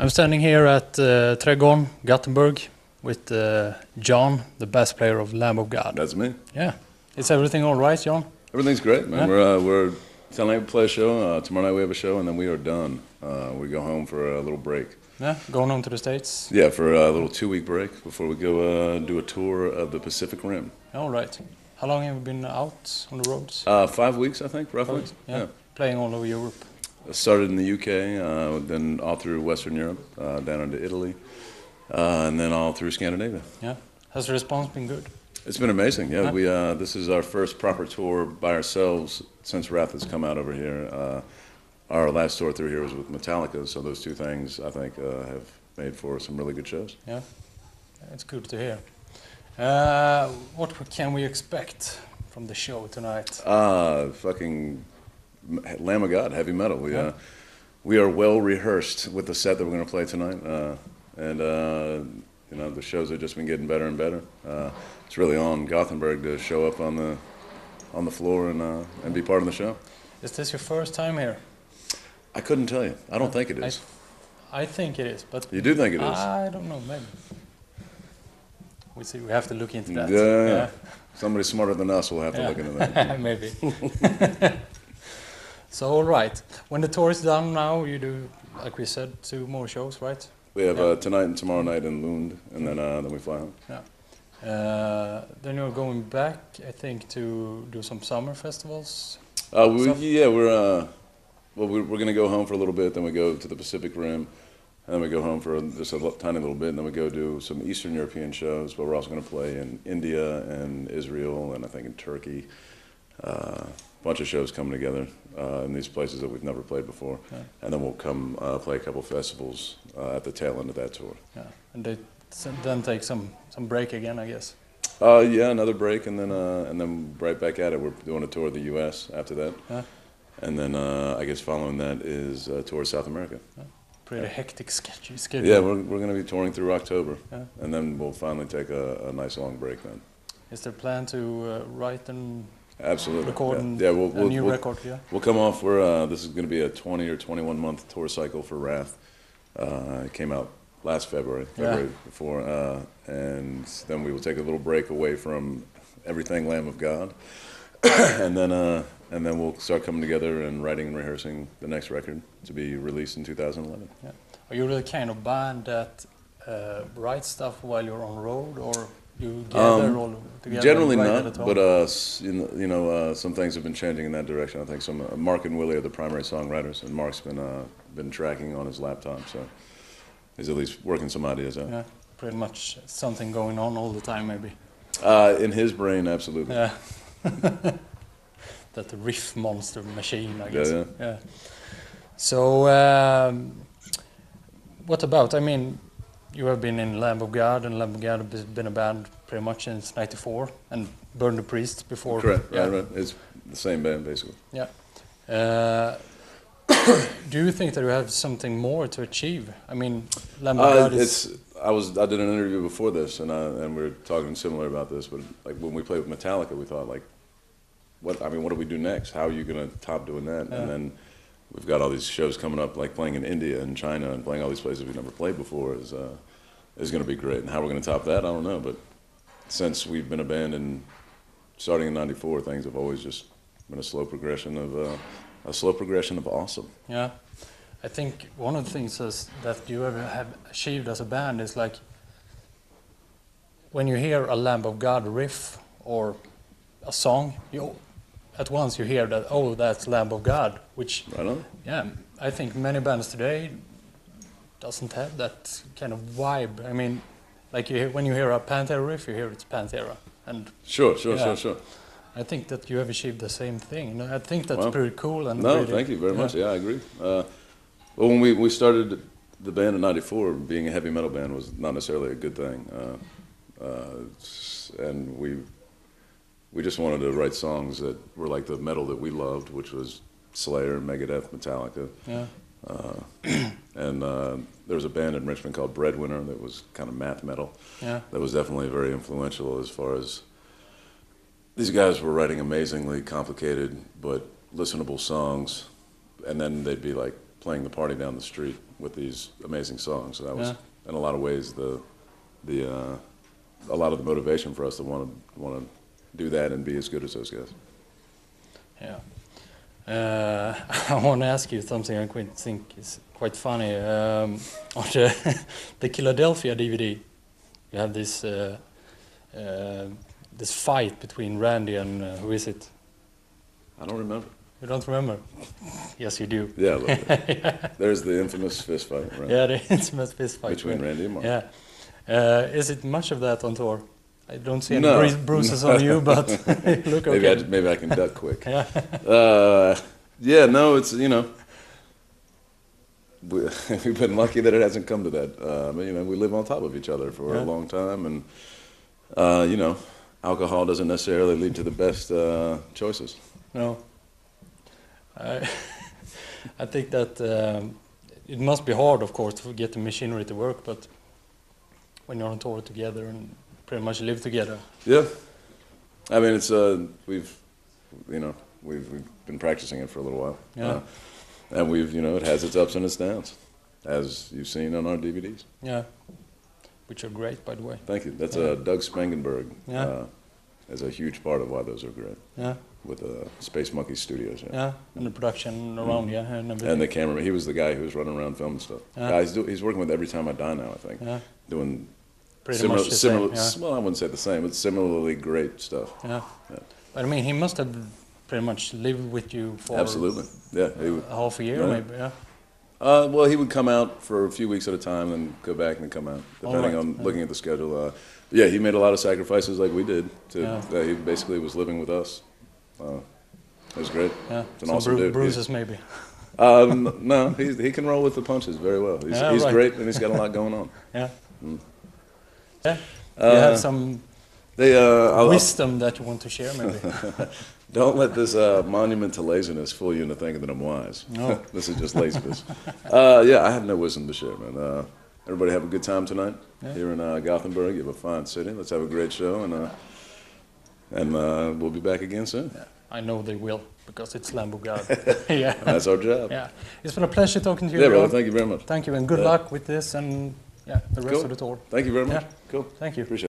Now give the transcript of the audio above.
I'm standing here at uh, Trädgården, Gothenburg, with uh, John, the bass player of Lamb of God. That's me. Yeah. Is everything all right, John? Everything's great, man. Yeah. We're uh, we're tonight we play a show. Uh, tomorrow night we have a show, and then we are done. Uh, we go home for a little break. Yeah. Going home to the States? Yeah, for a little two-week break before we go uh, do a tour of the Pacific Rim. All right. How long have you been out on the roads? Uh, five weeks, I think, roughly. Yeah. Playing all over Europe. I started in the UK, uh, then all through Western Europe, uh, down into Italy, uh, and then all through Scandinavia. Yeah. Has the response been good? It's been amazing. Yeah, we uh, this is our first proper tour by ourselves since Wrath has come out over here. Uh, our last tour through here was with Metallica, so those two things I think uh, have made for some really good shows. Yeah. It's good to hear. Uh, what can we expect from the show tonight? Uh, fucking Lamb of God, heavy metal. We uh, we are well rehearsed with the set that we're going to play tonight, uh, and uh, you know the shows have just been getting better and better. Uh, it's really on Gothenburg to show up on the on the floor and uh, and be part of the show. Is this your first time here? I couldn't tell you. I don't think it is. I think it is, but You do think it is? I don't know, maybe. We see. We have to look into that. Yeah, yeah. Somebody smarter than us will have to Yeah. look into that. maybe. so all right, when the tour is done now, you do, like we said, two more shows, right? We have Yeah. uh, tonight and tomorrow night in Lund, and then uh, then we fly home. Uh, then you're going back, I think, to do some summer festivals. Uh, we, yeah, we're uh, well, we're, we're gonna go home for a little bit, then we go to the Pacific Rim, and then we go home for just a tiny little bit, and then we go do some Eastern European shows. But we're also gonna play in India and Israel, and I think in Turkey. Bunch of shows coming together uh, in these places that we've never played before, Yeah. and then we'll come uh, play a couple festivals uh, at the tail end of that tour. Yeah, and they then take some some break again, I guess. Uh, yeah, another break, and then uh, and then right back at it. We're doing a tour of the U.S. after that, Yeah. and then uh, I guess following that is a tour of South America. Yeah. Pretty hectic schedule. schedule. Yeah, we're we're going to be touring through October, Yeah. and then we'll finally take a, a nice long break then. Is there plan to uh, write and Absolutely. record yeah. yeah, we'll a we'll, new we'll, record? Yeah. we'll come off. We're uh, this is going to be a 20 or 21 month tour cycle for Wrath. Uh, it came out last February, Yeah. February before, uh, and then we will take a little break away from everything Lamb of God, and then uh, and then we'll start coming together and writing and rehearsing the next record to be released in 2011. Are you the kind of band that uh, writes stuff while you're on road, or you gather Um, all? Generally and write it not, but uh, you know, you know uh, some things have been changing in that direction. I think some uh, Mark and Willie are the primary songwriters, and Mark's been uh, been tracking on his laptop, so he's at least working some ideas out. yeah, pretty much something going on all the time, maybe. Uh, in his brain, absolutely. Yeah. that riff monster machine, I Yeah, guess. yeah. So, um, what about? I mean, you have been in Lamb of God, and Lamb of God has been a band pretty much since '94, and Burn the Priest before. Correct. Yeah. Right, right. It's the same band, basically. Uh, do you think that you have something more to achieve? I mean, Uh, it's. I was. I did an interview before this, and I, and we were talking similar about this. But like when we played with Metallica, we thought like, what? I mean, what do we do next? How are you gonna top doing that? Yeah. And then we've got all these shows coming up, like playing in India and China, and playing all these places we've never played before is uh, is gonna be great. And how we're gonna top that, I don't know. But since we've been a band and starting in '94, things have always just been a slow progression of uh, a slow progression of awesome. Yeah, I think one of the things is that you ever have achieved as a band is like when you hear a Lamb of God riff or a song, you at once you hear that oh that's Lamb of God, which Right yeah I think many bands today doesn't have that kind of vibe. I mean, like you hear, when you hear a Pantera riff, you hear it's Pantera, and Sure, sure, Yeah. sure, sure. I think that you have achieved the same thing. And I think that's Well, pretty cool and No, really- thank you very yeah. much. Yeah, I agree. Uh, well, when we, we started the band in '94, being a heavy metal band was not necessarily a good thing, uh, uh, and we we just wanted to write songs that were like the metal that we loved, which was Slayer, Megadeth, Metallica, Yeah. And uh, there was a band in Richmond called Breadwinner that was kind of math metal. Yeah. That was definitely very influential as far as these guys were writing amazingly complicated but listenable songs, and then they'd be like playing the party down the street with these amazing songs. So that was, Yeah. in a lot of ways, the the uh, a lot of the motivation for us to want to want to do that and be as good as those guys. Yeah. Uh, I want to ask you something I quite think is quite funny. Um, on the, the Philadelphia DVD, you have this uh, uh, this fight between Randy and uh, who is it? I don't remember. You don't remember? Yes, you do. Yeah, bit. there's the infamous fist fight, right? Yeah, the infamous fist fight. Between yeah. Randy and Mark. Yeah. Uh, is it much of that on tour? I don't see any No. bru- bruises on you, but look Maybe I, maybe I can duck quick. Yeah. Uh, yeah, no, it's you know, we, we've been lucky that it hasn't come to that. Uh, but, you know, we live on top of each other for Yeah. a long time, and uh, you know, alcohol doesn't necessarily lead to the best uh, choices. No. I, I think that um, it must be hard, of course, to get the machinery to work, but when you're on tour together and pretty much live together. Yeah, I mean, it's uh, we've, you know, we've, we've been practicing it for a little while. Yeah. Uh, and we've, you know, it has its ups and its downs, as you've seen on our DVDs. Yeah. Which are great, by the way. Thank you. That's Yeah. uh, Doug Spangenberg. Yeah. Uh, is a huge part of why those are great Yeah. with uh, Space Monkey Studios. Yeah. Yeah. And the production around, yeah, and everything. And the cameraman, he was the guy who was running around filming stuff. Yeah. Uh, he's, do, he's working with Every Time I Die now, I think. yeah. Doing Pretty similar, much the similar, same. well, I wouldn't say the same, but similarly great stuff. Yeah. yeah. Yeah. But I mean, he must have pretty much lived with you for Absolutely. Yeah. He would, half a year, Yeah. maybe. Yeah. uh, well, he would come out for a few weeks at a time and go back and come out, depending right. on Yeah. looking at the schedule. Uh, yeah, he made a lot of sacrifices like we did. To, Yeah. uh, he basically was living with us. Uh, it was great. Yeah. It's an Some awesome bru- dude. bruises, maybe. Um, no, he, he can roll with the punches very well. He's, Yeah, he's right. great and he's got a lot going on. Yeah. Mm. Yeah. you Uh, have some They, uh, I'll, I'll- wisdom that you want to share, maybe. don't let this uh, monument to laziness fool you into thinking that I'm wise. No. this is just laziness. uh, yeah, I have no wisdom to share, man. Uh, everybody have a good time tonight Yeah. here in uh, Gothenburg. You have a fine city. Let's have a great show, and uh, and uh, we'll be back again soon. I know they will because it's Lamb of God. yeah. That's our job. Yeah. It's been a pleasure talking to you. Yeah, brother. Thank you very much. Thank you and good Yeah. luck with this and yeah, the rest Cool. of the tour. Thank you very much. Yeah. Cool. Thank you. Appreciate.